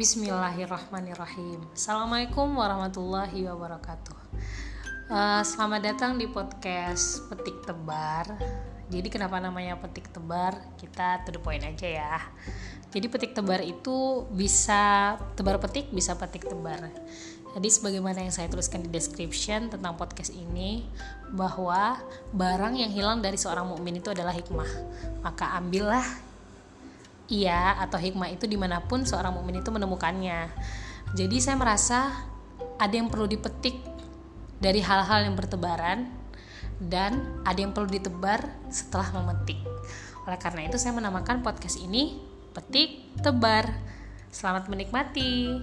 Bismillahirrahmanirrahim. Assalamualaikum warahmatullahi wabarakatuh. Uh, Selamat datang di podcast Petik Tebar. Jadi kenapa namanya Petik Tebar? Kita to the point aja ya. Jadi petik tebar itu bisa tebar petik, bisa petik tebar. Jadi sebagaimana yang saya tuliskan di description tentang podcast ini bahwa barang yang hilang dari seorang mukmin itu adalah hikmah. Maka ambillah ia atau hikmah itu di mana pun seorang mukmin itu menemukannya. Jadi saya merasa ada yang perlu dipetik dari hal-hal yang bertebaran dan ada yang perlu ditebar setelah memetik. Oleh karena itu saya menamakan podcast ini Petik Tebar. Selamat menikmati.